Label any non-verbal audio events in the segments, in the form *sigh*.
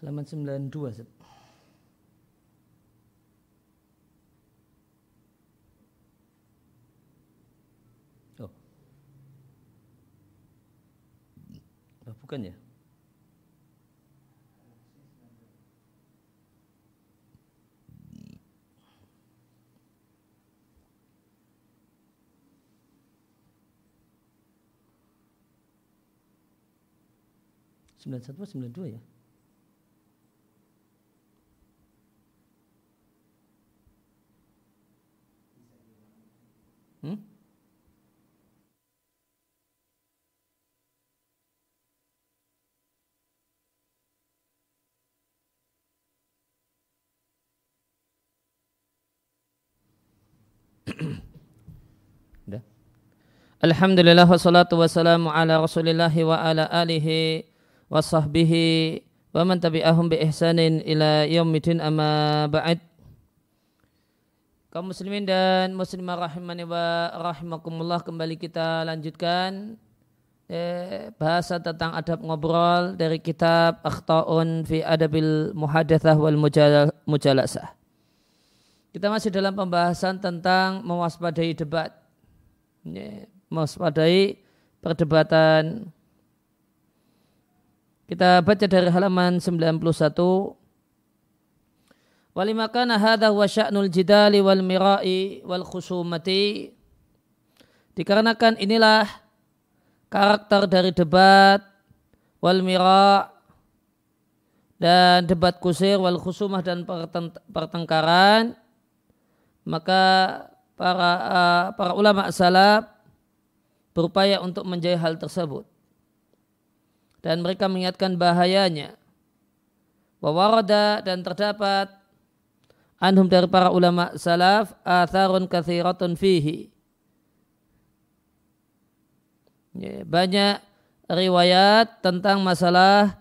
Halaman 92. Zat. Oh. oh. Bukan ya? Sembilan satu sembilan dua ya? Hmm? *clears throat* Alhamdulillah wassalatu wassalamu ala rasulillahi wa ala alihi wa sahbihi wa man tabi'ahum bi ihsanin ila yaumidin amma ba'd kaum muslimin dan muslimah rahimani wa rahimakumullah kembali kita lanjutkan eh, bahasa tentang adab ngobrol dari kitab Akhta'un fi Adabil Muhadatsah wal Mujalasah. Kita masih dalam pembahasan tentang mewaspadai debat. Ya, mewaspadai perdebatan. Kita baca dari halaman 91 Walima kana hadha wa sya'nul jidali wal mirai wal khusumati. Dikarenakan inilah karakter dari debat wal mira dan debat kusir wal khusumah dan pertengkaran maka para uh, para ulama salaf berupaya untuk menjauhi hal tersebut. Dan mereka mengingatkan bahayanya. Wawarada dan terdapat anhum dari para ulama salaf atharun kathiratun fihi. Ya, banyak riwayat tentang masalah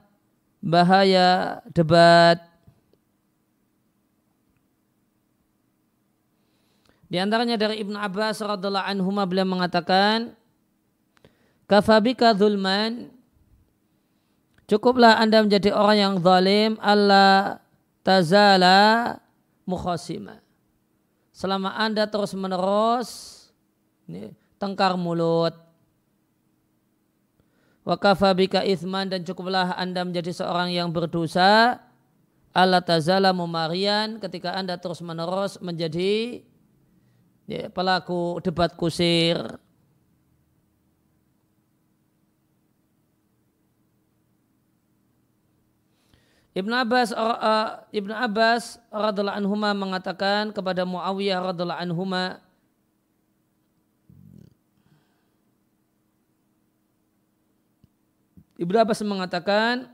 bahaya debat Di antaranya dari Ibnu Abbas radhiallahu anhu beliau mengatakan kafabika zulman cukuplah Anda menjadi orang yang zalim Allah tazala mukhasima. Selama Anda terus menerus ini, tengkar mulut. Wakafa bika ithman dan cukuplah Anda menjadi seorang yang berdosa. Allah tazala mumarian ketika Anda terus menerus menjadi ya, pelaku debat kusir. Ibnu Abbas uh, Ibnu Abbas radhiallahu anhuma mengatakan kepada Muawiyah radhiallahu anhuma Ibnu Abbas mengatakan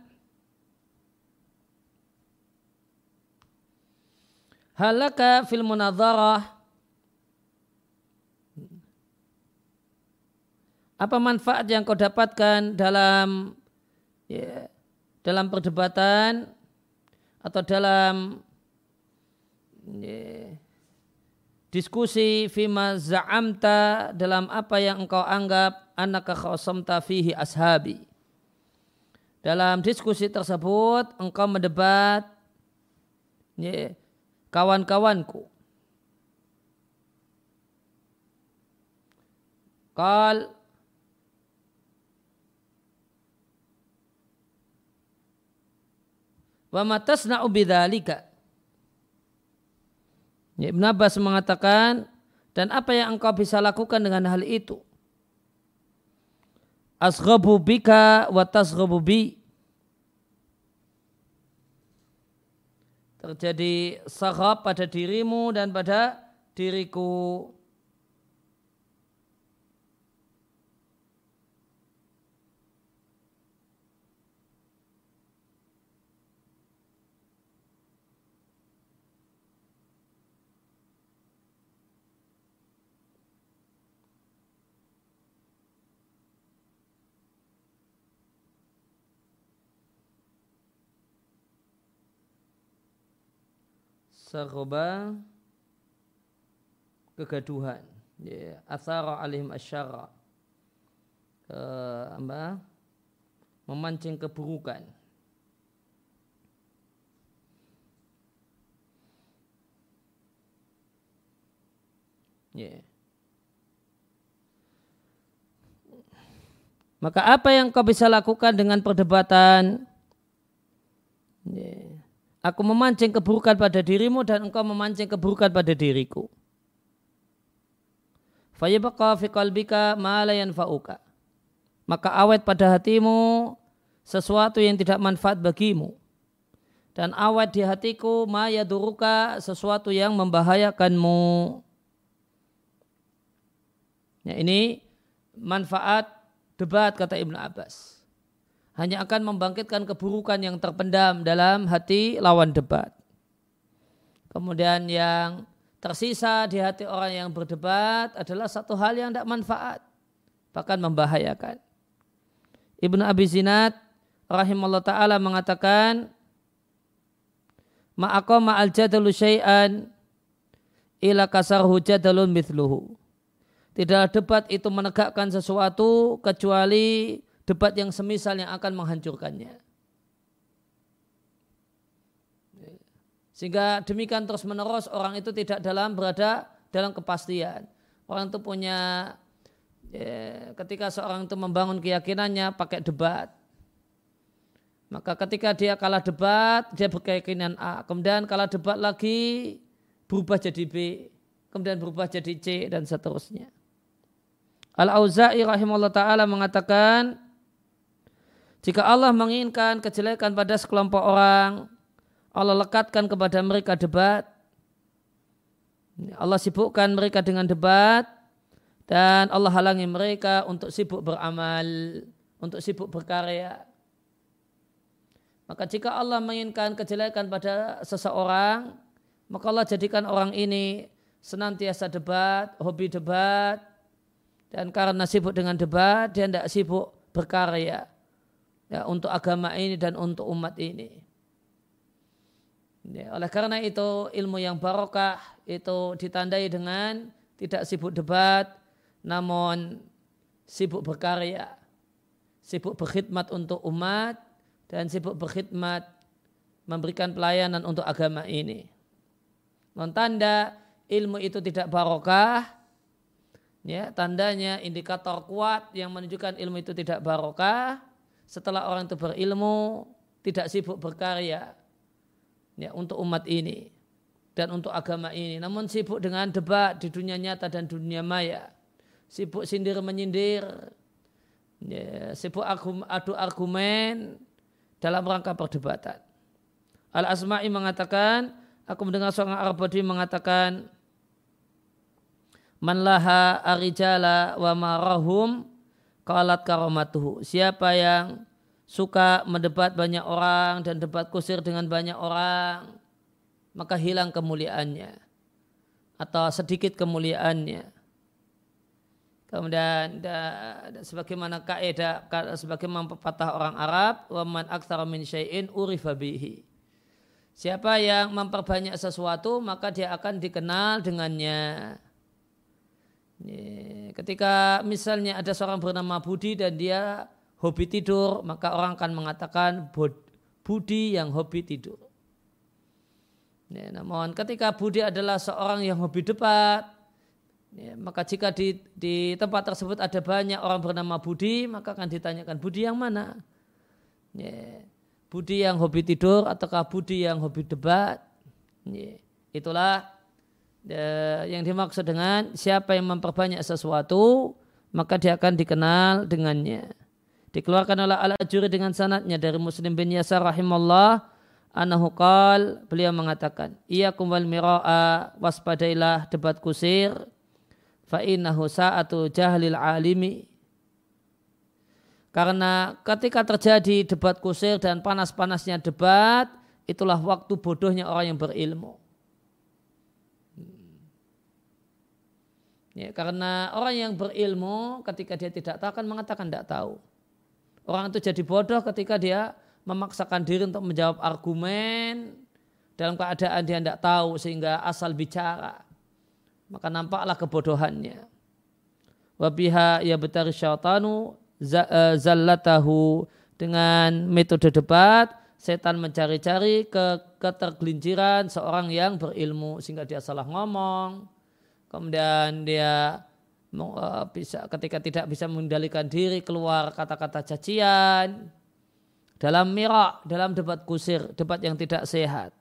Halaka fil munadharah Apa manfaat yang kau dapatkan dalam ya, dalam perdebatan atau dalam yeah, diskusi fima za'amta dalam apa yang engkau anggap anaka khasamta fihi ashabi. Dalam diskusi tersebut engkau mendebat yeah, kawan-kawanku. Kal Wa matasna'u bidzalika. Ya, Ibn Abbas mengatakan dan apa yang engkau bisa lakukan dengan hal itu? Asghabu bika wa tasghabu bi. Terjadi sahab pada dirimu dan pada diriku. sarba kegaduhan. Ya alim athara alaihim asyara. Eh, apa? Memancing keburukan. Ya. Maka apa yang kau bisa lakukan dengan perdebatan? Yeah. Aku memancing keburukan pada dirimu dan engkau memancing keburukan pada diriku. Fayabqa fi qalbika ma la. Maka awet pada hatimu sesuatu yang tidak manfaat bagimu. Dan awet di hatiku ma yaduruka sesuatu yang membahayakanmu. Ya, ini manfaat debat kata Ibnu Abbas hanya akan membangkitkan keburukan yang terpendam dalam hati lawan debat. Kemudian yang tersisa di hati orang yang berdebat adalah satu hal yang tidak manfaat, bahkan membahayakan. Ibnu Abi Zinad rahimahullah ta'ala mengatakan, Ma'akoma al-jadalu syai'an ila kasarhu jadalun mithluhu. Tidak debat itu menegakkan sesuatu kecuali debat yang semisal yang akan menghancurkannya. Sehingga demikian terus menerus orang itu tidak dalam berada dalam kepastian. Orang itu punya ya, ketika seorang itu membangun keyakinannya pakai debat. Maka ketika dia kalah debat, dia berkeyakinan A. Kemudian kalah debat lagi, berubah jadi B. Kemudian berubah jadi C dan seterusnya. Al-Auza'i rahimahullah ta'ala mengatakan, jika Allah menginginkan kejelekan pada sekelompok orang, Allah lekatkan kepada mereka debat. Allah sibukkan mereka dengan debat dan Allah halangi mereka untuk sibuk beramal, untuk sibuk berkarya. Maka jika Allah menginginkan kejelekan pada seseorang, maka Allah jadikan orang ini senantiasa debat, hobi debat, dan karena sibuk dengan debat, dia tidak sibuk berkarya ya, untuk agama ini dan untuk umat ini. Ya, oleh karena itu ilmu yang barokah itu ditandai dengan tidak sibuk debat, namun sibuk berkarya, sibuk berkhidmat untuk umat dan sibuk berkhidmat memberikan pelayanan untuk agama ini. Non tanda ilmu itu tidak barokah, ya tandanya indikator kuat yang menunjukkan ilmu itu tidak barokah setelah orang itu berilmu tidak sibuk berkarya ya untuk umat ini dan untuk agama ini. Namun sibuk dengan debat di dunia nyata dan dunia maya. Sibuk sindir menyindir ya, sibuk adu argumen dalam rangka perdebatan. Al Asma'i mengatakan aku mendengar seorang Arab Badui mengatakan man laha arijala wa marahum kalat karomatuhu. Siapa yang suka mendebat banyak orang dan debat kusir dengan banyak orang, maka hilang kemuliaannya. Atau sedikit kemuliaannya. Kemudian da, da, sebagaimana kaidah sebagaimana pepatah orang Arab, wa man aktsara min syai'in urifa bihi. Siapa yang memperbanyak sesuatu maka dia akan dikenal dengannya. Ketika misalnya ada seorang bernama Budi dan dia hobi tidur, maka orang akan mengatakan Budi yang hobi tidur. Ya, namun ketika Budi adalah seorang yang hobi debat, ya, maka jika di, di tempat tersebut ada banyak orang bernama Budi, maka akan ditanyakan Budi yang mana? Ya, Budi yang hobi tidur ataukah Budi yang hobi debat? Ya, itulah yang dimaksud dengan siapa yang memperbanyak sesuatu maka dia akan dikenal dengannya. Dikeluarkan oleh Al-Ajuri dengan sanatnya dari Muslim bin Yasar rahimallah anahu qal beliau mengatakan iyakum wal mira'a waspadailah debat kusir fa innahu sa'atu jahlil alimi karena ketika terjadi debat kusir dan panas-panasnya debat itulah waktu bodohnya orang yang berilmu Ya, karena orang yang berilmu ketika dia tidak tahu akan mengatakan tidak tahu. Orang itu jadi bodoh ketika dia memaksakan diri untuk menjawab argumen dalam keadaan dia tidak tahu sehingga asal bicara. Maka nampaklah kebodohannya. Wabiha ya betari syaitanu e, zallatahu dengan metode debat setan mencari-cari ke ketergelinciran seorang yang berilmu sehingga dia salah ngomong kemudian dia uh, bisa ketika tidak bisa mengendalikan diri keluar kata-kata cacian dalam mirak, dalam debat kusir, debat yang tidak sehat.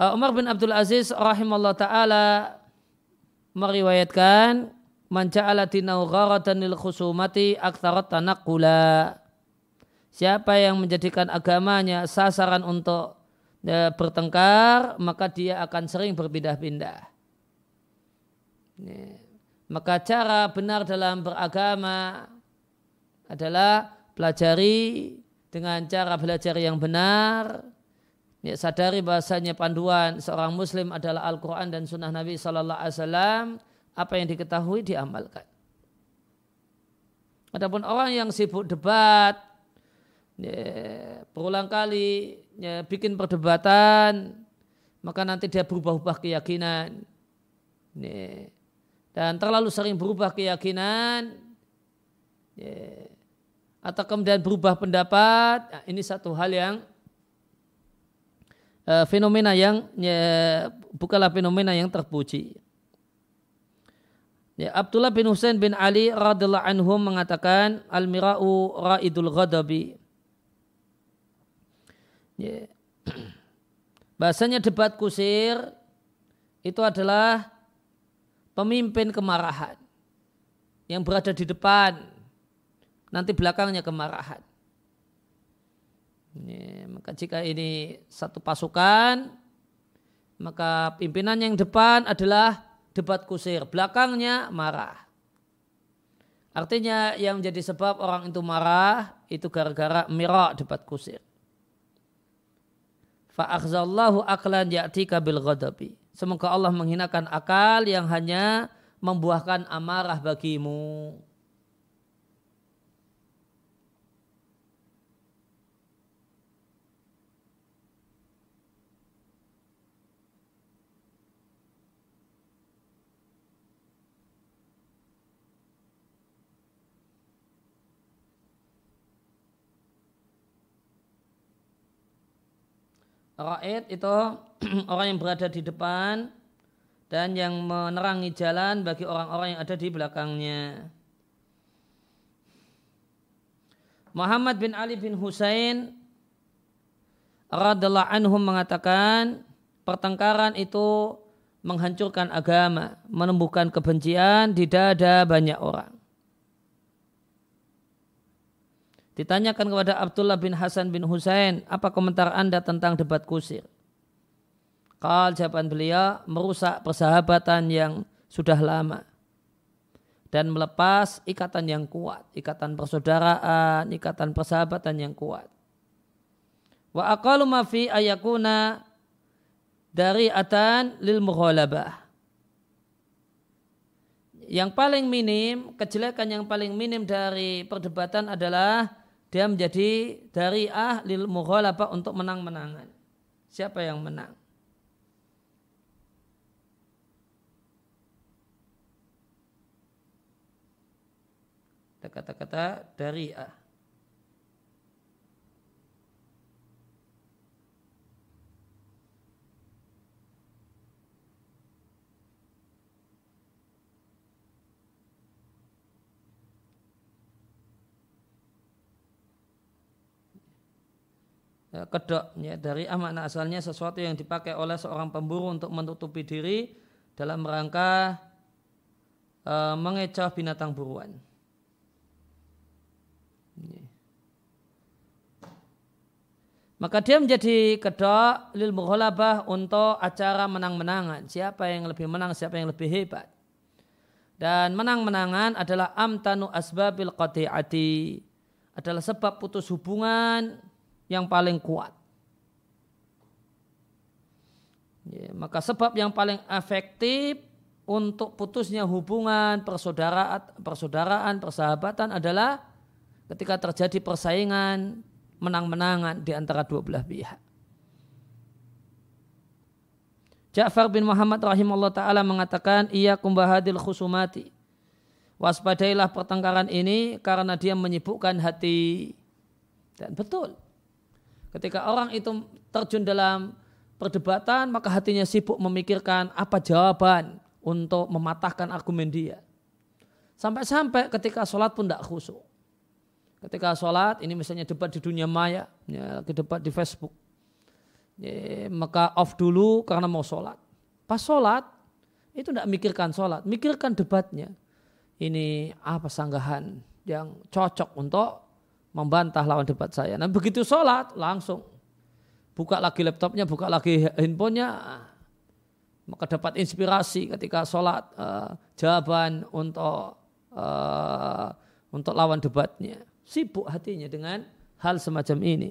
Uh, Umar bin Abdul Aziz rahimahullah taala meriwayatkan man ja'ala dinau lil khusumati aktsarat tanaqqula. Siapa yang menjadikan agamanya sasaran untuk ya, bertengkar, maka dia akan sering berpindah-pindah. Maka cara benar dalam beragama adalah pelajari dengan cara belajar yang benar, ya, sadari bahasanya panduan seorang muslim adalah Al-Quran dan sunnah Nabi Sallallahu Alaihi Wasallam, apa yang diketahui diamalkan. Adapun orang yang sibuk debat, ya, berulang kali ya, bikin perdebatan, maka nanti dia berubah-ubah keyakinan. Ya, dan terlalu sering berubah keyakinan, ya, atau kemudian berubah pendapat, ya, ini satu hal yang uh, fenomena yang ya, bukanlah fenomena yang terpuji. Ya, Abdullah bin Husain bin Ali radhiallahu anhu mengatakan al-mira'u ra'idul ghadabi. Ya. Bahasanya debat kusir itu adalah pemimpin kemarahan yang berada di depan nanti belakangnya kemarahan. Ya, maka jika ini satu pasukan maka pimpinan yang depan adalah debat kusir. Belakangnya marah. Artinya yang menjadi sebab orang itu marah itu gara-gara mirak debat kusir. Ya'tika bil ghadabi. Semoga Allah menghinakan akal yang hanya membuahkan amarah bagimu. Ra'id itu *clears throat* orang yang berada di depan dan yang menerangi jalan bagi orang-orang yang ada di belakangnya. Muhammad bin Ali bin Husain radhiallahu anhum mengatakan pertengkaran itu menghancurkan agama, menumbuhkan kebencian di dada banyak orang. Ditanyakan kepada Abdullah bin Hasan bin Husain, apa komentar anda tentang debat kusir? Kal jawaban beliau merusak persahabatan yang sudah lama dan melepas ikatan yang kuat, ikatan persaudaraan, ikatan persahabatan yang kuat. Wa aqalu ma fi ayakuna dari atan lil mughalabah. Yang paling minim, kejelekan yang paling minim dari perdebatan adalah dia menjadi dari ahli mughalabah untuk menang-menangan. Siapa yang menang? Kata-kata dari ah. Kedok ya, dari makna asalnya sesuatu yang dipakai oleh seorang pemburu untuk menutupi diri dalam rangka e, mengecoh binatang buruan. Maka dia menjadi kedok lil mughalabah untuk acara menang-menangan. Siapa yang lebih menang, siapa yang lebih hebat. Dan menang-menangan adalah amtanu asbabil qati'ati. Adalah sebab putus hubungan yang paling kuat. Ya, maka sebab yang paling efektif untuk putusnya hubungan persaudaraan, persaudaraan, persahabatan adalah ketika terjadi persaingan menang-menangan di antara dua belah pihak. Ja'far bin Muhammad rahimahullah ta'ala mengatakan, Iya kumbahadil khusumati. Waspadailah pertengkaran ini karena dia menyibukkan hati. Dan betul, Ketika orang itu terjun dalam perdebatan maka hatinya sibuk memikirkan apa jawaban untuk mematahkan argumen dia. Sampai-sampai ketika sholat pun tidak khusyuk. Ketika sholat, ini misalnya debat di dunia maya, ya, lagi debat di Facebook. Ya, maka off dulu karena mau sholat. Pas sholat, itu tidak mikirkan sholat, mikirkan debatnya. Ini apa sanggahan yang cocok untuk membantah lawan debat saya. Nah begitu sholat langsung buka lagi laptopnya, buka lagi handphonenya, maka dapat inspirasi ketika sholat uh, jawaban untuk uh, untuk lawan debatnya. Sibuk hatinya dengan hal semacam ini.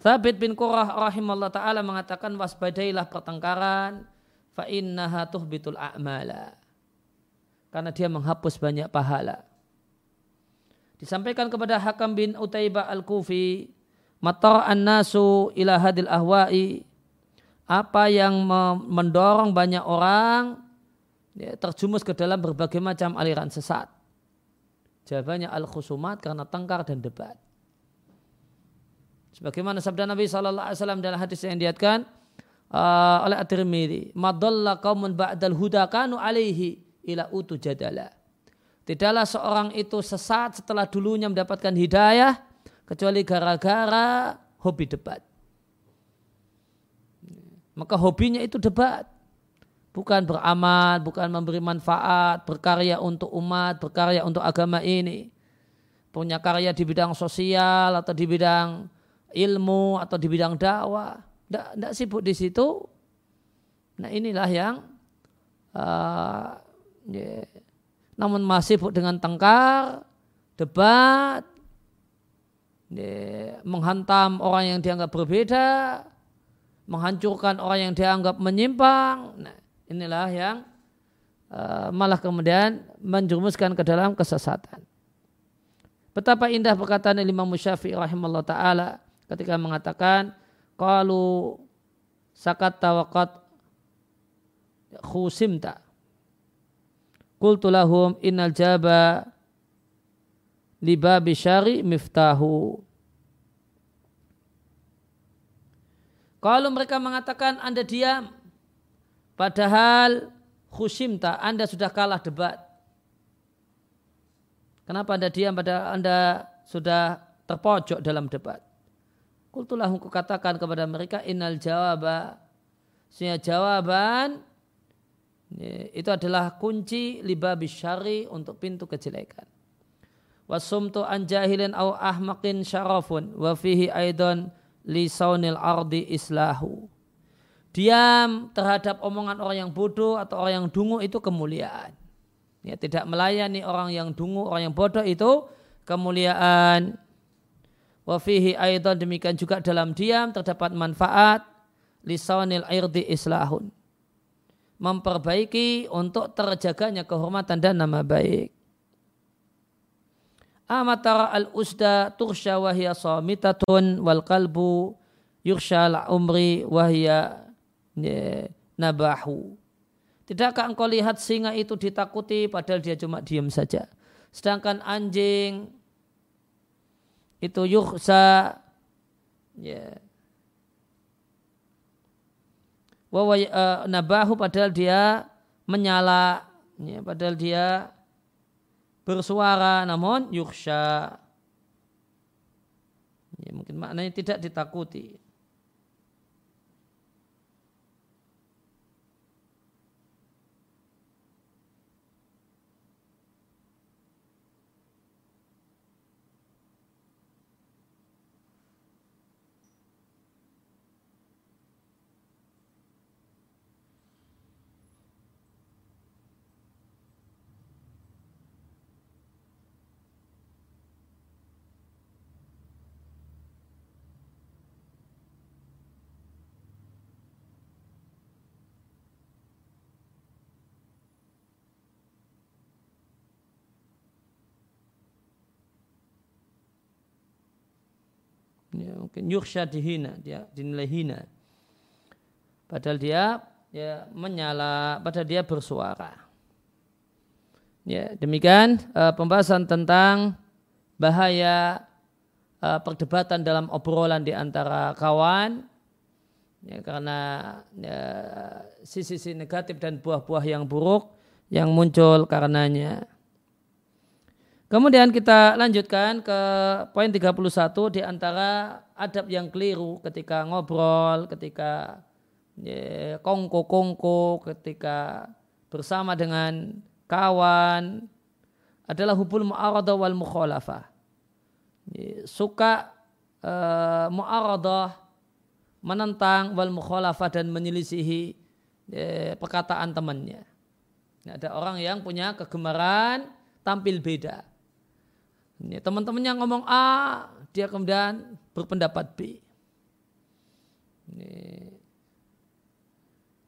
Thabit bin Qurrah rahimahullah ta'ala mengatakan waspadailah pertengkaran fa innaha tuhbitul a'mala karena dia menghapus banyak pahala. Disampaikan kepada Hakam bin Utaibah al-Kufi, matar an-nasu ila hadil ahwa'i, apa yang mendorong banyak orang ya, terjumus ke dalam berbagai macam aliran sesat. Jawabannya al-khusumat karena tengkar dan debat. Sebagaimana sabda Nabi SAW dalam hadis yang diatkan uh, oleh At-Tirmidzi, "Madalla qaumun ba'dal huda kanu alaihi ila utu jadala. Tidaklah seorang itu sesat setelah dulunya mendapatkan hidayah kecuali gara-gara hobi debat. Maka hobinya itu debat. Bukan beramal, bukan memberi manfaat, berkarya untuk umat, berkarya untuk agama ini. Punya karya di bidang sosial atau di bidang ilmu atau di bidang dakwah. Tidak sibuk di situ. Nah inilah yang uh, Yeah. Namun masih dengan tengkar, debat, yeah. menghantam orang yang dianggap berbeda, menghancurkan orang yang dianggap menyimpang. Nah, inilah yang uh, malah kemudian menjerumuskan ke dalam kesesatan. Betapa indah perkataan Imam Syafi'i rahimahullah ta'ala ketika mengatakan kalau sakat tawakot khusimta Qultu lahum innal jaba libabi syari miftahu. Kalau mereka mengatakan Anda diam, padahal khusimta, Anda sudah kalah debat. Kenapa Anda diam padahal Anda sudah terpojok dalam debat? Kultulah katakan kepada mereka innal jawaba. Sehingga jawaban itu adalah kunci liba bisyari untuk pintu kejelekan. Wasumtu an jahilin au ahmakin syarafun wa fihi aidan li saunil ardi islahu. Diam terhadap omongan orang yang bodoh atau orang yang dungu itu kemuliaan. Ya, tidak melayani orang yang dungu, orang yang bodoh itu kemuliaan. Wa fihi aidan demikian juga dalam diam terdapat manfaat lisaunil irdi islahun memperbaiki untuk terjaganya kehormatan dan nama baik. Amatara al-usda tursha wahya samitatun wal kalbu yursha al-umri wahya nabahu. Tidakkah engkau lihat singa itu ditakuti padahal dia cuma diam saja. Sedangkan anjing itu yursha ya, Uh, nabahu padahal dia menyala, ya, padahal dia bersuara namun yuksha. Ya, mungkin maknanya tidak ditakuti. Ya, mungkin yursya dihina dia dinilai hina. Padahal dia ya menyala padahal dia bersuara. Ya demikian uh, pembahasan tentang bahaya uh, perdebatan dalam obrolan di antara kawan. Ya, karena ya, sisi-sisi negatif dan buah-buah yang buruk yang muncul karenanya. Kemudian kita lanjutkan ke poin 31 di antara adab yang keliru ketika ngobrol, ketika ya, kongko-kongko, ketika bersama dengan kawan adalah hubul mu'aradah wal mukhalafah. Ya, suka uh, mu'aradah menentang wal mukhalafah dan menyelisihi ya, perkataan temannya. Ada orang yang punya kegemaran tampil beda ini teman-temannya ngomong A, dia kemudian berpendapat B. Ini,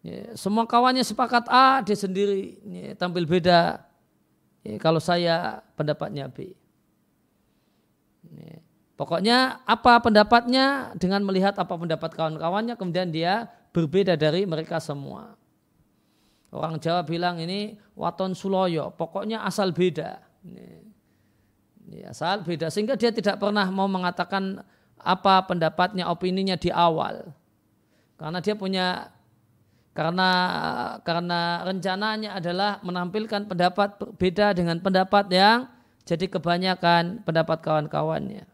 ini, semua kawannya sepakat A, dia sendiri ini, tampil beda. Ini, kalau saya pendapatnya B. Ini, pokoknya apa pendapatnya dengan melihat apa pendapat kawan-kawannya, kemudian dia berbeda dari mereka semua. Orang Jawa bilang ini waton suloyo, pokoknya asal beda. Ini, Ya, asal beda sehingga dia tidak pernah mau mengatakan apa pendapatnya, opininya di awal. Karena dia punya karena karena rencananya adalah menampilkan pendapat berbeda dengan pendapat yang jadi kebanyakan pendapat kawan-kawannya.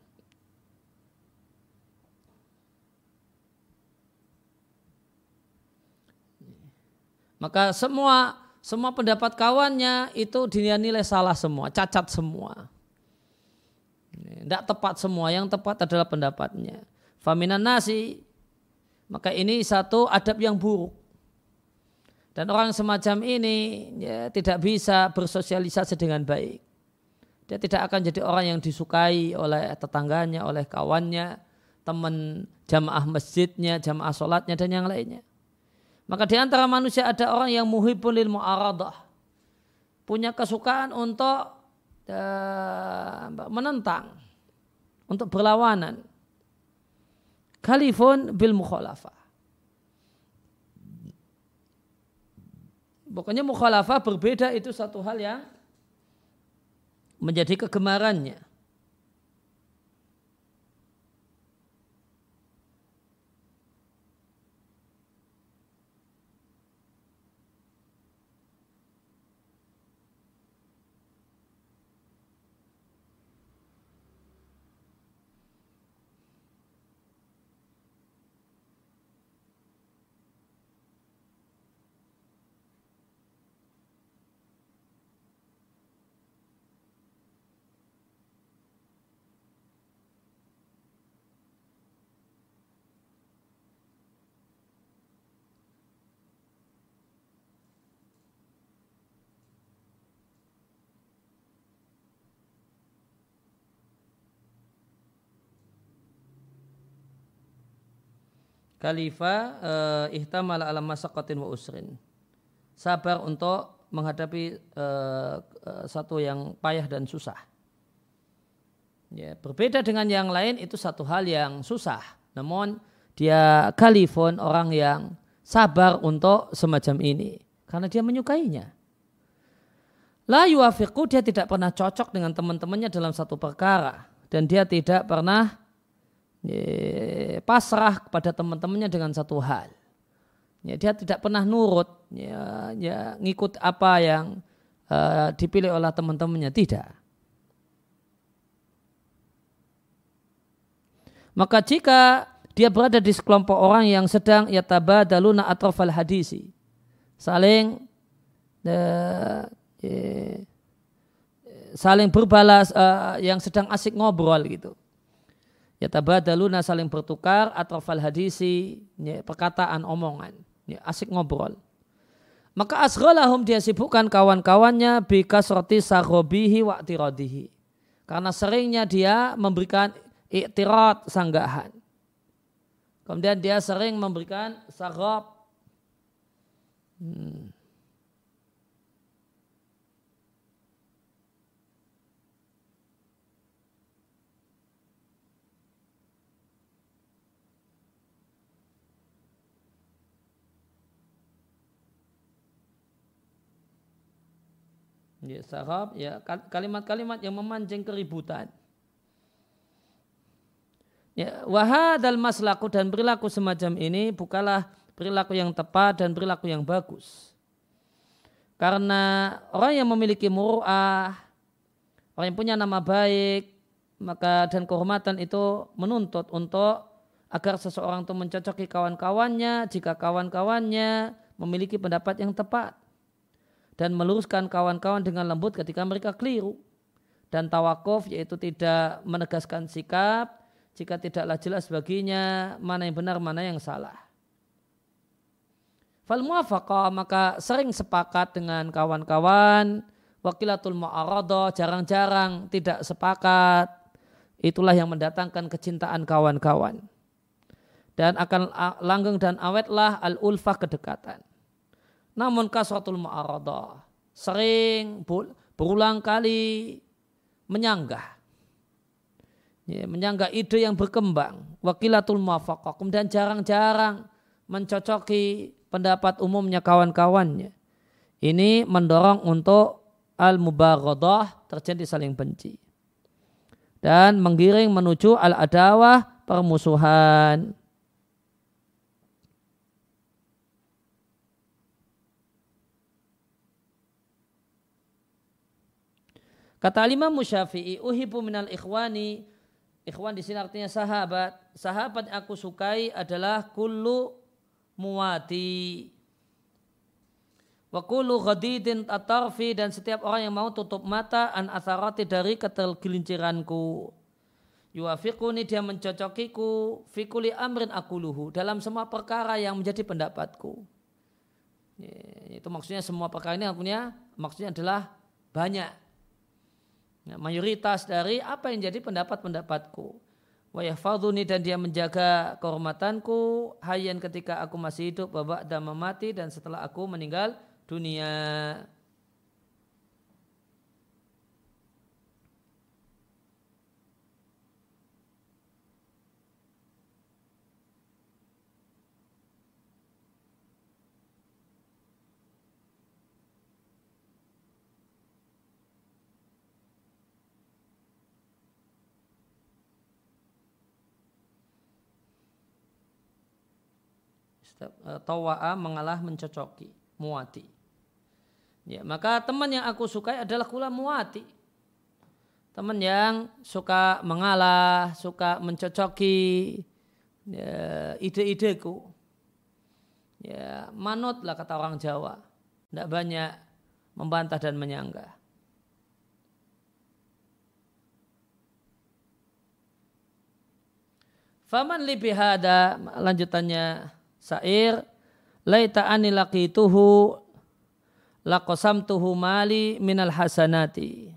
Maka semua semua pendapat kawannya itu dinilai salah semua, cacat semua. Tidak tepat semua, yang tepat adalah pendapatnya. Faminan nasi, maka ini satu adab yang buruk. Dan orang semacam ini ya, tidak bisa bersosialisasi dengan baik. Dia tidak akan jadi orang yang disukai oleh tetangganya, oleh kawannya, teman jamaah masjidnya, jamaah sholatnya, dan yang lainnya. Maka di antara manusia ada orang yang muhibun lil mu'aradah. Punya kesukaan untuk menentang untuk berlawanan. Kalifun bil mukhalafah. Pokoknya mukhalafah berbeda itu satu hal yang menjadi kegemarannya. Khalifah uh, ihtamal ala masaqatin wa usrin. Sabar untuk menghadapi uh, satu yang payah dan susah. Ya, berbeda dengan yang lain itu satu hal yang susah. Namun dia kalifon orang yang sabar untuk semacam ini karena dia menyukainya. La yuafiqu dia tidak pernah cocok dengan teman-temannya dalam satu perkara dan dia tidak pernah pasrah kepada teman-temannya dengan satu hal. Ya, dia tidak pernah nurut, ya, ya ngikut apa yang uh, dipilih oleh teman-temannya tidak. Maka jika dia berada di sekelompok orang yang sedang yatabadaluna atrafal hadisi, saling uh, uh, saling berbalas uh, yang sedang asik ngobrol gitu Ya tabadaluna saling bertukar atau fal hadisi ya, perkataan omongan. Ya, asik ngobrol. Maka asghalahum dia sibukkan kawan-kawannya bikasroti sarobihi wa tiradihi karena seringnya dia memberikan iktirat sanggahan. Kemudian dia sering memberikan sarob hmm Ya, sarab ya kalimat-kalimat yang memancing keributan. Ya, wahadal maslaku dan perilaku semacam ini bukalah perilaku yang tepat dan perilaku yang bagus. Karena orang yang memiliki muru'ah, orang yang punya nama baik, maka dan kehormatan itu menuntut untuk agar seseorang itu mencocoki kawan-kawannya jika kawan-kawannya memiliki pendapat yang tepat dan meluruskan kawan-kawan dengan lembut ketika mereka keliru dan tawakuf yaitu tidak menegaskan sikap jika tidaklah jelas baginya mana yang benar, mana yang salah. Fal muafaqah maka sering sepakat dengan kawan-kawan, wakilatul mu'aradah jarang-jarang tidak sepakat. Itulah yang mendatangkan kecintaan kawan-kawan. Dan akan langgeng dan awetlah al-ulfah kedekatan. Namun kasratul mu'aradah sering berulang kali menyanggah. Ya, menyangga ide yang berkembang. Wakilatul muwafaqah. Kemudian jarang-jarang mencocoki pendapat umumnya kawan-kawannya. Ini mendorong untuk al mubaghadhah terjadi saling benci. Dan menggiring menuju al adawah permusuhan Kata Imam Musyafi'i, uhibu minal ikhwani Ikhwan di sini artinya sahabat. Sahabat yang aku sukai adalah kullu muwati. Wa kullu ghadidin atarfi dan setiap orang yang mau tutup mata an atharati dari ketergelinciranku. Yuafiquni dia mencocokiku fikuli amrin akuluhu dalam semua perkara yang menjadi pendapatku. Itu maksudnya semua perkara ini maksudnya adalah banyak Ya, mayoritas dari apa yang jadi pendapat-pendapatku. Wa yahfadhuni dan dia menjaga kehormatanku hayan ketika aku masih hidup babak dan mati dan setelah aku meninggal dunia. Tawa'a mengalah mencocoki, muati. Ya, maka teman yang aku sukai adalah kula muati. Teman yang suka mengalah, suka mencocoki ya, ide-ideku. Ya, manutlah kata orang Jawa. Tidak banyak membantah dan menyanggah. Faman libihada lanjutannya Sair laita ani laqituhu laqasamtuhu mali minal hasanati.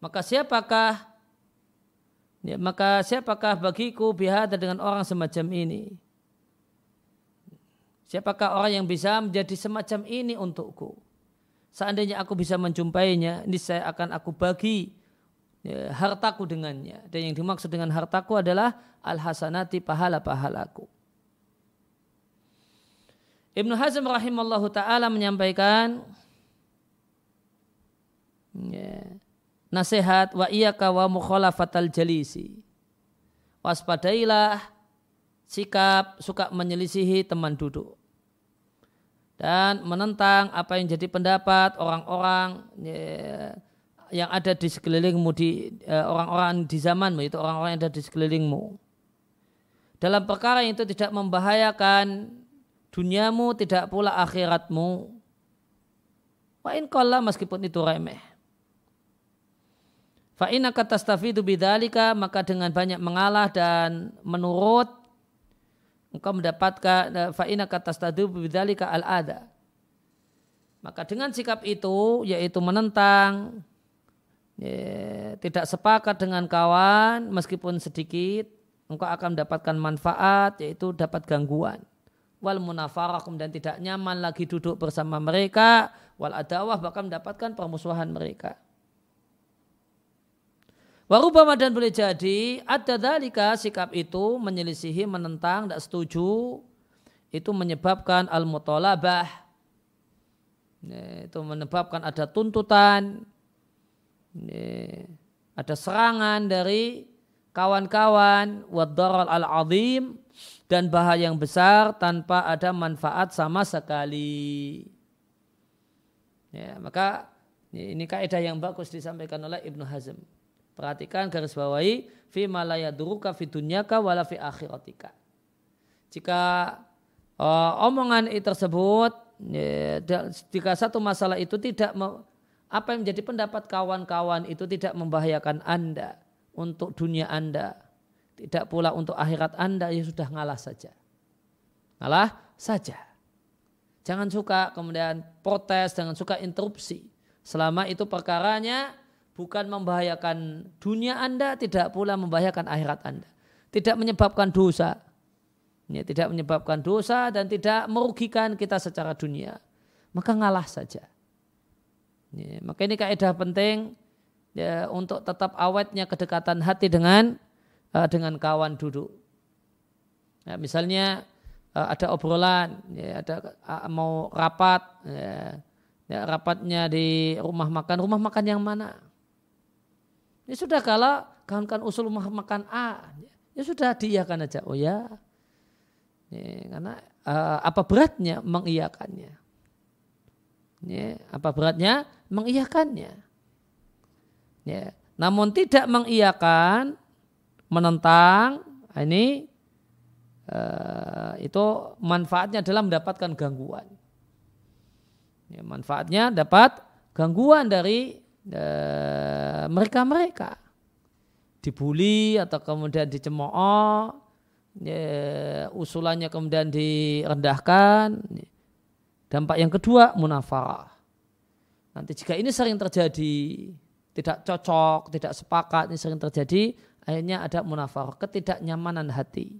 Maka siapakah ya, maka siapakah bagiku bihada dengan orang semacam ini? Siapakah orang yang bisa menjadi semacam ini untukku? Seandainya aku bisa menjumpainya, ini saya akan aku bagi ya, hartaku dengannya. Dan yang dimaksud dengan hartaku adalah al-hasanati pahala-pahalaku. Ibnu Hazm rahimallahu taala menyampaikan ya, nasihat wa iyyaka wa mukhalafatal jalisi. Waspadailah sikap suka menyelisihi teman duduk dan menentang apa yang jadi pendapat orang-orang ya, yang ada di sekelilingmu di uh, orang-orang di zamanmu itu orang-orang yang ada di sekelilingmu. Dalam perkara yang itu tidak membahayakan duniamu tidak pula akhiratmu. Wa in meskipun itu remeh. Fa innaka tastafidu bidzalika maka dengan banyak mengalah dan menurut engkau mendapatkan fa innaka tastafidu bidzalika al ada maka dengan sikap itu yaitu menentang ya, tidak sepakat dengan kawan meskipun sedikit engkau akan mendapatkan manfaat yaitu dapat gangguan. Wal munafarah dan tidak nyaman lagi duduk bersama mereka. Wal adawah bahkan mendapatkan permusuhan mereka. Warubama dan boleh jadi ada dalika sikap itu menyelisihi, menentang, tidak setuju. Itu menyebabkan al-mutolabah itu menyebabkan ada tuntutan ada serangan dari kawan-kawan wadaral al-azim dan bahaya yang besar tanpa ada manfaat sama sekali. Ya, maka ini kaidah yang bagus disampaikan oleh Ibnu Hazm. Perhatikan garis bawahi fi malaya duruka fi dunyaka wala fi akhiratika. Jika uh, omongan itu tersebut ya, jika satu masalah itu tidak apa yang menjadi pendapat kawan-kawan itu tidak membahayakan Anda untuk dunia Anda, tidak pula untuk akhirat Anda, ya sudah ngalah saja. Ngalah saja. Jangan suka kemudian protes, jangan suka interupsi. Selama itu perkaranya bukan membahayakan dunia Anda, tidak pula membahayakan akhirat Anda. Tidak menyebabkan dosa. Ya, tidak menyebabkan dosa dan tidak merugikan kita secara dunia. Maka ngalah saja. Ya, maka ini kaidah penting ya, untuk tetap awetnya kedekatan hati dengan uh, dengan kawan duduk. Ya, misalnya uh, ada obrolan, ya, ada uh, mau rapat, ya, ya, rapatnya di rumah makan, rumah makan yang mana? Ini sudah kalau kawan-kawan usul rumah makan A, ya, ya sudah diiyakan aja. Oh ya, ya karena uh, apa beratnya mengiyakannya? Ya, apa beratnya mengiyakannya? Ya, namun tidak mengiyakan menentang ini uh, itu manfaatnya adalah mendapatkan gangguan. Ya, manfaatnya dapat gangguan dari uh, mereka-mereka dibully atau kemudian dicemooh, ya, usulannya kemudian direndahkan. Dampak yang kedua munafarah. Nanti jika ini sering terjadi, tidak cocok, tidak sepakat, ini sering terjadi, akhirnya ada munafar, ketidaknyamanan hati.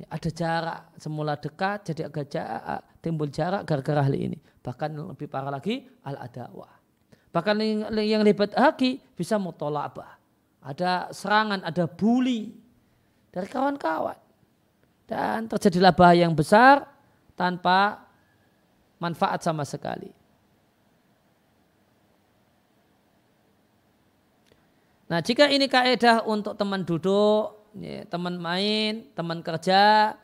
Ya, ada jarak, semula dekat jadi agak jarak, timbul jarak gara-gara hal ini. Bahkan lebih parah lagi, al-adawah. Bahkan yang lebih lagi bisa mutolabah. Ada serangan, ada bully dari kawan-kawan. Dan terjadilah bahaya yang besar tanpa manfaat sama sekali. Nah jika ini kaedah untuk teman duduk, ya, teman main, teman kerja,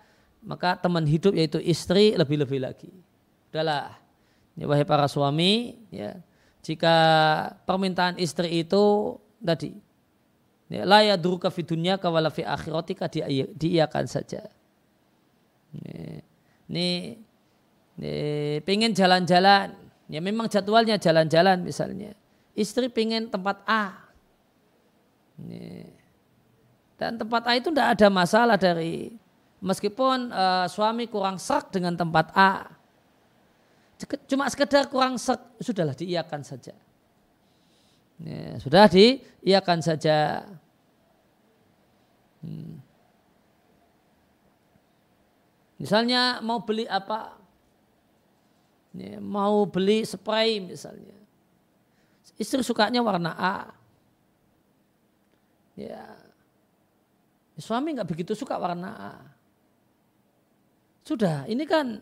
maka teman hidup yaitu istri lebih-lebih lagi. Udahlah, ya, wahai para suami, ya, jika permintaan istri itu tadi, ya, la yadruka fi dunya kawala fi akhiratika diiakan saja. Ya, ini, ini pengen jalan-jalan, ya memang jadwalnya jalan-jalan misalnya. Istri pengen tempat A, dan tempat A itu tidak ada masalah dari meskipun uh, suami kurang serak dengan tempat A. Cuma sekedar kurang serak, sudahlah diiakan saja. Ya, sudah diiakan saja. Hmm. Misalnya mau beli apa? Ya, mau beli spray misalnya. Istri sukanya warna A. Ya, suami nggak begitu suka warna A. Sudah, ini kan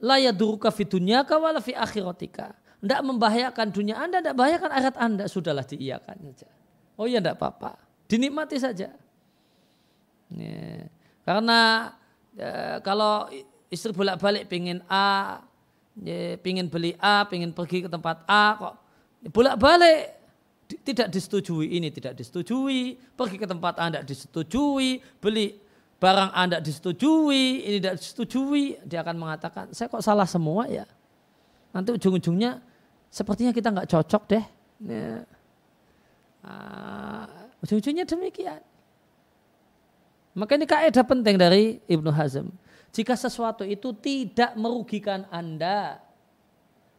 layak duruka fitunya kawala fi akhiratika. Tidak membahayakan dunia Anda, tidak membahayakan akhirat Anda. Sudahlah diiyakan saja. Oh iya tidak apa-apa. Dinikmati saja. Ya. Karena ya, kalau istri bolak-balik pingin A, ya, pingin beli A, pingin pergi ke tempat A, kok bolak-balik. Tidak disetujui ini tidak disetujui. Pergi ke tempat anda disetujui. Beli barang anda disetujui ini tidak disetujui. Dia akan mengatakan saya kok salah semua ya? Nanti ujung-ujungnya sepertinya kita nggak cocok deh. Ya. uh, ujung-ujungnya demikian. Maka ini kaidah penting dari Ibnu Hazm jika sesuatu itu tidak merugikan anda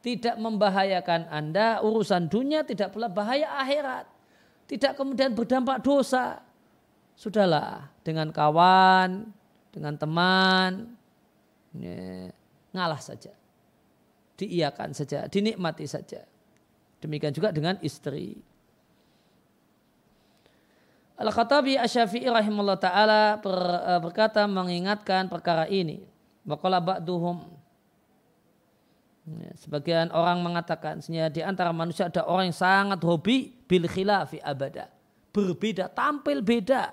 tidak membahayakan Anda, urusan dunia tidak pula bahaya akhirat. Tidak kemudian berdampak dosa. Sudahlah, dengan kawan, dengan teman, ya, ngalah saja. Diiakan saja, dinikmati saja. Demikian juga dengan istri. Al-Khattabi Asyafi'i rahimahullah ta'ala eh, berkata mengingatkan perkara ini. Waqala ba'duhum Ya, sebagian orang mengatakan di antara manusia ada orang yang sangat hobi bil khilafi abada. Berbeda, tampil beda.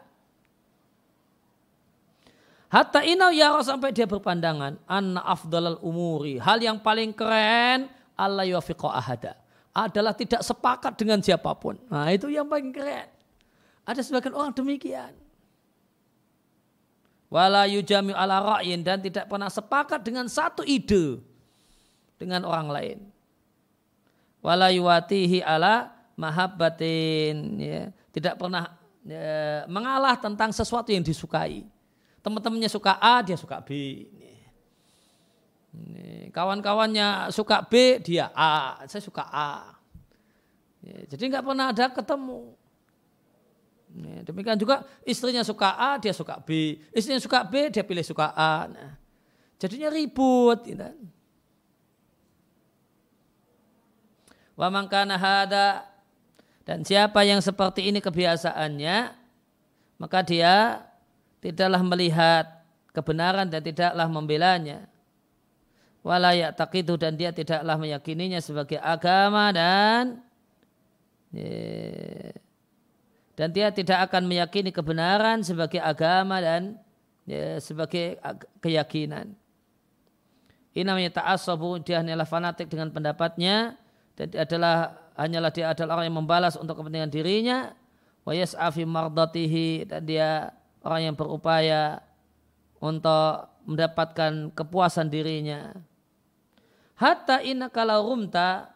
Hatta inau ya sampai dia berpandangan anna afdalal umuri. Hal yang paling keren Allah yuafiqa ahada. Adalah tidak sepakat dengan siapa pun. Nah itu yang paling keren. Ada sebagian orang demikian. Wala yujami ala ra'yin dan tidak pernah sepakat dengan satu ide dengan orang lain. Wala yuwatihi ala mahabbatin. Ya. Tidak pernah ya, mengalah tentang sesuatu yang disukai. Teman-temannya suka A, dia suka B. Kawan-kawannya suka B, dia A. Saya suka A. Ya, jadi nggak pernah ada ketemu. Demikian juga istrinya suka A, dia suka B. Istrinya suka B, dia pilih suka A. Nah, jadinya ribut. Gitu. Wa mangkana hada dan siapa yang seperti ini kebiasaannya maka dia tidaklah melihat kebenaran dan tidaklah membelanya. Wala itu dan dia tidaklah meyakininya sebagai agama dan dan dia tidak akan meyakini kebenaran sebagai agama dan ya, sebagai keyakinan. Ini namanya ta'asabu, dia hanyalah fanatik dengan pendapatnya dan adalah hanyalah dia adalah orang yang membalas untuk kepentingan dirinya wa yas'afi mardatihi dan dia orang yang berupaya untuk mendapatkan kepuasan dirinya hatta inna kalau rumta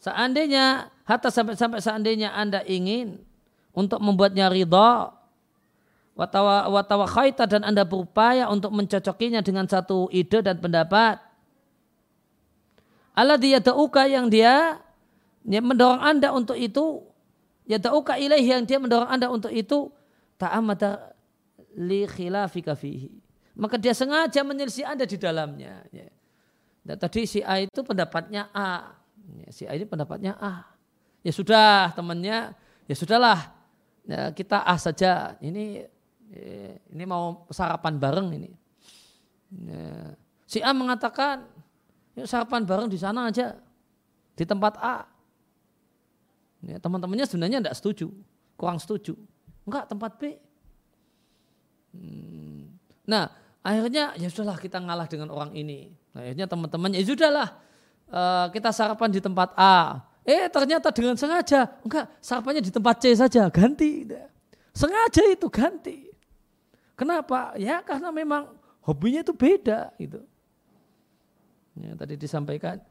seandainya hatta sampai sampai seandainya anda ingin untuk membuatnya ridha watawa khaita dan anda berupaya untuk mencocokinya dengan satu ide dan pendapat Allah dia dauka yang dia mendorong anda untuk itu ya dauka ilaih yang dia mendorong anda untuk itu ta'amata li khilafika fihi. Maka dia sengaja menyelisih anda di dalamnya. Ya. Dan tadi si A itu pendapatnya A. Ya, si A ini pendapatnya A ya sudah temannya ya sudahlah ya, kita A saja ini ya, ini mau sarapan bareng ini ya. si A mengatakan Yuk sarapan bareng di sana aja. Di tempat A. Ya, teman-temannya sebenarnya tidak setuju. Kurang setuju. Enggak, tempat B. Hmm. Nah, akhirnya ya sudahlah kita ngalah dengan orang ini. Nah, akhirnya teman-temannya ya sudahlah uh, kita sarapan di tempat A. Eh ternyata dengan sengaja, enggak sarapannya di tempat C saja, ganti. Sengaja itu ganti. Kenapa? Ya karena memang hobinya itu beda gitu. Ya, tadi disampaikan.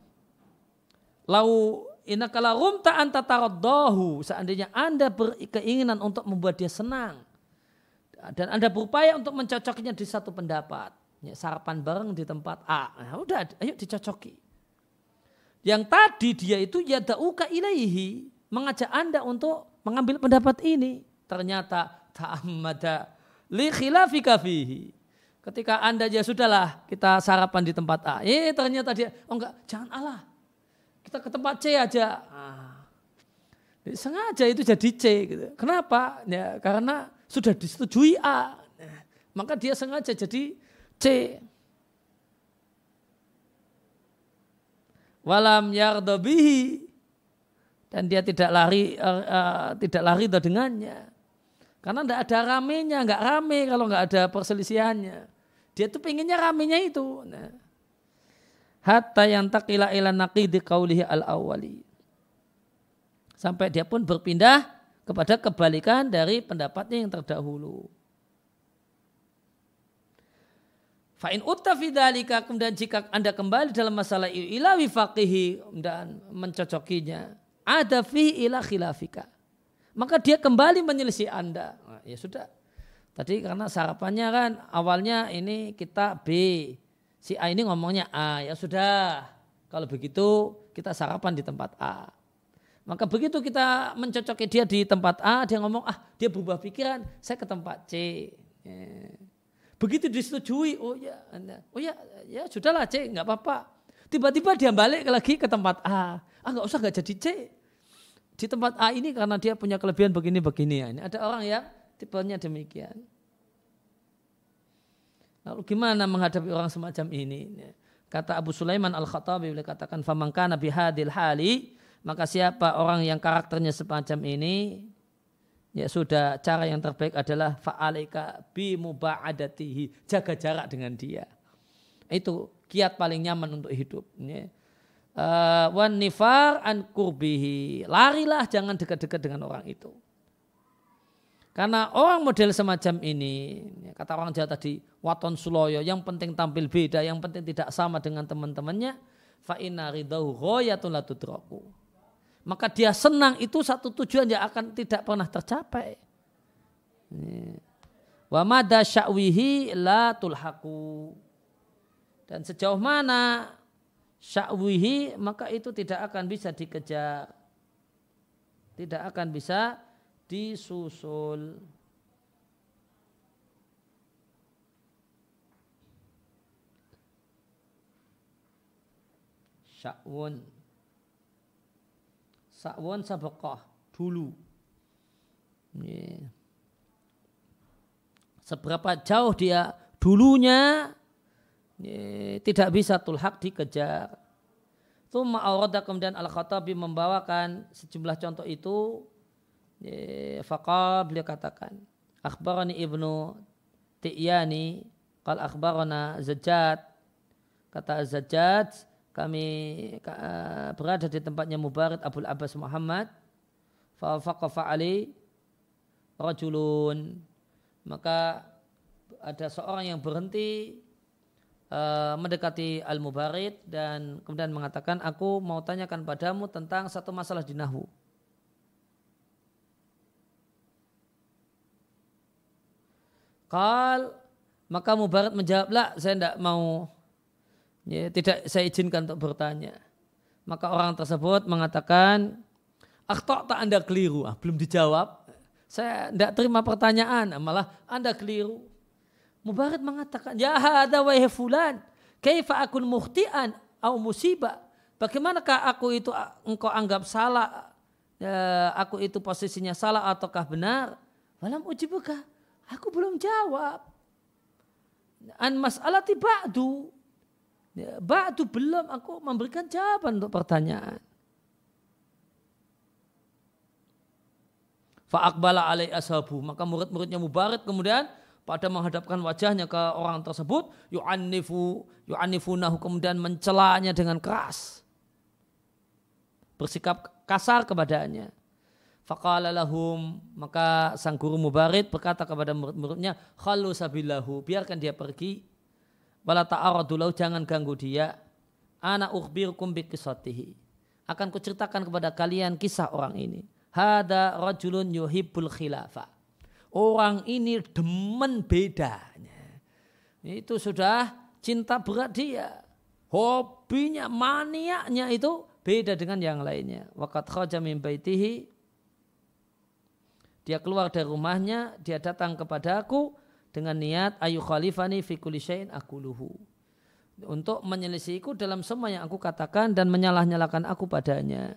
Lau inakala rumta anta taraddahu. Seandainya anda berkeinginan untuk membuat dia senang. Dan anda berupaya untuk mencocoknya di satu pendapat. Ya, sarapan bareng di tempat A. Nah, udah, ayo dicocoki. Yang tadi dia itu ya dauka ilaihi. Mengajak anda untuk mengambil pendapat ini. Ternyata ta'ammada li khilafika fihi Ketika Anda ya sudahlah kita sarapan di tempat A. Eh ternyata dia, oh enggak, jangan Allah. Kita ke tempat C aja. Ah. Sengaja itu jadi C. Gitu. Kenapa? Ya, karena sudah disetujui A. maka dia sengaja jadi C. Walam yardobihi dan dia tidak lari uh, uh, tidak lari dengannya karena tidak ada ramenya nggak rame kalau nggak ada perselisihannya dia tuh pengennya ramenya itu. Nah. Hatta yang takila ila naqidi qawlihi al-awwali. Sampai dia pun berpindah kepada kebalikan dari pendapatnya yang terdahulu. Fa'in utta fidalika kemudian jika anda kembali dalam masalah ila wifaqihi dan mencocokinya ada fi ila khilafika maka dia kembali menyelisih anda nah, ya sudah Tadi karena sarapannya kan awalnya ini kita B. Si A ini ngomongnya A. Ya sudah. Kalau begitu kita sarapan di tempat A. Maka begitu kita mencocoki dia di tempat A, dia ngomong, ah dia berubah pikiran, saya ke tempat C. Ya. Begitu disetujui, oh ya, oh ya, ya sudahlah C, nggak apa-apa. Tiba-tiba dia balik lagi ke tempat A. Ah nggak usah nggak jadi C. Di tempat A ini karena dia punya kelebihan begini-begini. Ya. Ini ada orang yang tipenya demikian. Lalu gimana menghadapi orang semacam ini? Kata Abu Sulaiman Al-Khattabi boleh katakan famangka nabi hadil hali maka siapa orang yang karakternya semacam ini ya sudah cara yang terbaik adalah fa'alika bi muba'adatihi jaga jarak dengan dia. Itu kiat paling nyaman untuk hidup. Ya. Uh, wan nifar an kurbihi. Larilah jangan dekat-dekat dengan orang itu. Karena orang model semacam ini, ya, kata orang Jawa tadi, waton suloyo, yang penting tampil beda, yang penting tidak sama dengan teman-temannya, fa'inna ridahu royatun latudraku. Maka dia senang itu satu tujuan yang akan tidak pernah tercapai. Wa mada sya'wihi la tulhaku. Dan sejauh mana sya'wihi maka itu tidak akan bisa dikejar. Tidak akan bisa disusul. Sya'wun. Sya'wun sabakah dulu. Seberapa jauh dia dulunya tidak bisa tulhak dikejar. Tumma awrada kemudian Al-Khattabi membawakan sejumlah contoh itu Faqal beliau katakan Akhbarani ibnu Ti'yani Qal akhbarana Zajjad Kata Zajjad Kami berada di tempatnya Mubarak Abu Abbas Muhammad Faqafa Ali Rajulun Maka ada seorang yang berhenti uh, mendekati Al-Mubarid dan kemudian mengatakan aku mau tanyakan padamu tentang satu masalah di Nahu. Kal maka Mubarak menjawablah saya tidak mau ya, tidak saya izinkan untuk bertanya. Maka orang tersebut mengatakan akhtok tak anda keliru. Ah, belum dijawab. Saya tidak terima pertanyaan. Malah anda keliru. Mubarak mengatakan ya hada wa fulan kaifa akun muhtian au musibah. Bagaimanakah aku itu engkau anggap salah? Ya, aku itu posisinya salah ataukah benar? Walam ujibukah Aku belum jawab. An mas'alati ba'du. Ya, ba'du belum aku memberikan jawaban untuk pertanyaan. Fa'akbala alai ashabu. Maka murid-muridnya Mubarak kemudian pada menghadapkan wajahnya ke orang tersebut yu'annifu yu'annifunahu kemudian mencelanya dengan keras bersikap kasar kepadanya Faqala lahum maka sang guru Mubarid berkata kepada murid-muridnya khalu sabillahu biarkan dia pergi wala ta'aradu jangan ganggu dia. Ana ukhbirukum bi kisatihi akan kuceritakan kepada kalian kisah orang ini. Hada rajulun yuhibbul khilafa. Orang ini demen bedanya. Itu sudah cinta berat dia. Hobinya maniaknya itu beda dengan yang lainnya. Waqad khaja min baitihi. Dia keluar dari rumahnya, dia datang kepada aku dengan niat ayu khalifani fi kulli syai'in akuluhu. Untuk menyelisihiku dalam semua yang aku katakan dan menyalah-nyalakan aku padanya.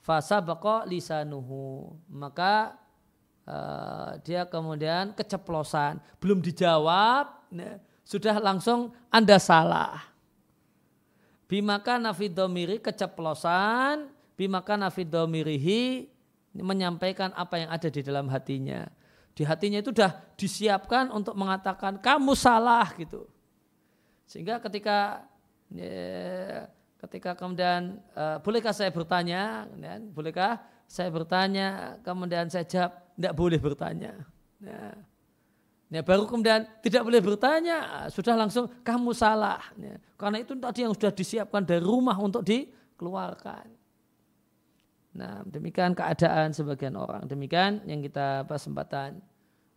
Fasa bako lisanuhu. Maka uh, dia kemudian keceplosan. Belum dijawab, nah, sudah langsung Anda salah. Bimaka nafidomiri keceplosan, bimaka nafidomirihi menyampaikan apa yang ada di dalam hatinya. Di hatinya itu sudah disiapkan untuk mengatakan kamu salah gitu. Sehingga ketika ya, ketika kemudian uh, bolehkah saya bertanya, ya, bolehkah saya bertanya, kemudian saya jawab tidak boleh bertanya. Ya. Ya, baru kemudian tidak boleh bertanya, sudah langsung kamu salah. Ya. Karena itu tadi yang sudah disiapkan dari rumah untuk dikeluarkan. Nah, demikian keadaan sebagian orang. Demikian yang kita bahas kesempatan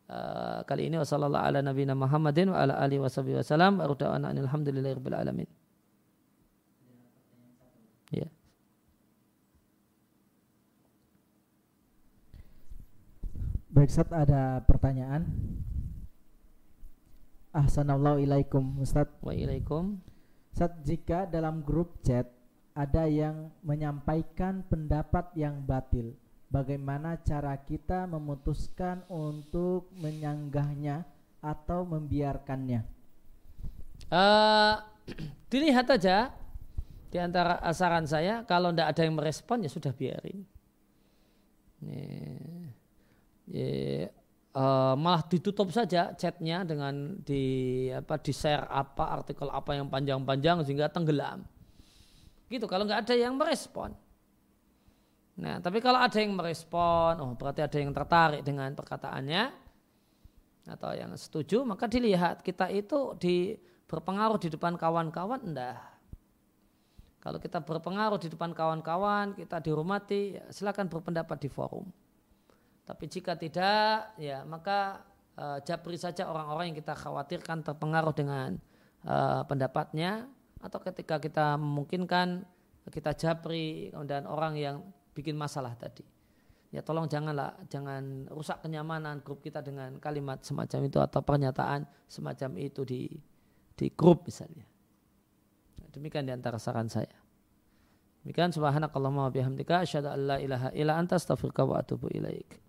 uh, kali ini wasallallahu ala nabiyina Muhammadin wa ala alihi wasallam alhamdulillahirabbil alamin. Ya. Baik, Ustaz ada pertanyaan. Ahsanallahu ilaikum Ustaz. Wa ilaikum. Ustaz, jika dalam grup chat ada yang menyampaikan pendapat yang batil. Bagaimana cara kita memutuskan untuk menyanggahnya atau membiarkannya? Uh, *clears throat* dilihat aja di antara saran saya kalau tidak ada yang merespon ya sudah biarin. Yeah. Yeah. Uh, malah ditutup saja chatnya dengan di apa di share apa artikel apa yang panjang-panjang sehingga tenggelam. Gitu kalau nggak ada yang merespon. Nah, tapi kalau ada yang merespon, oh berarti ada yang tertarik dengan perkataannya atau yang setuju, maka dilihat kita itu di berpengaruh di depan kawan-kawan enggak. Kalau kita berpengaruh di depan kawan-kawan, kita dihormati, ya silakan berpendapat di forum. Tapi jika tidak, ya maka uh, jabri saja orang-orang yang kita khawatirkan terpengaruh dengan uh, pendapatnya atau ketika kita memungkinkan kita jabri dan orang yang bikin masalah tadi. Ya tolong janganlah jangan rusak kenyamanan grup kita dengan kalimat semacam itu atau pernyataan semacam itu di di grup misalnya. Demikian di antara saran saya. Demikian subhanakallahumma wa bihamdika asyhadu an la ilaha illa anta astaghfiruka wa atubu ilaik.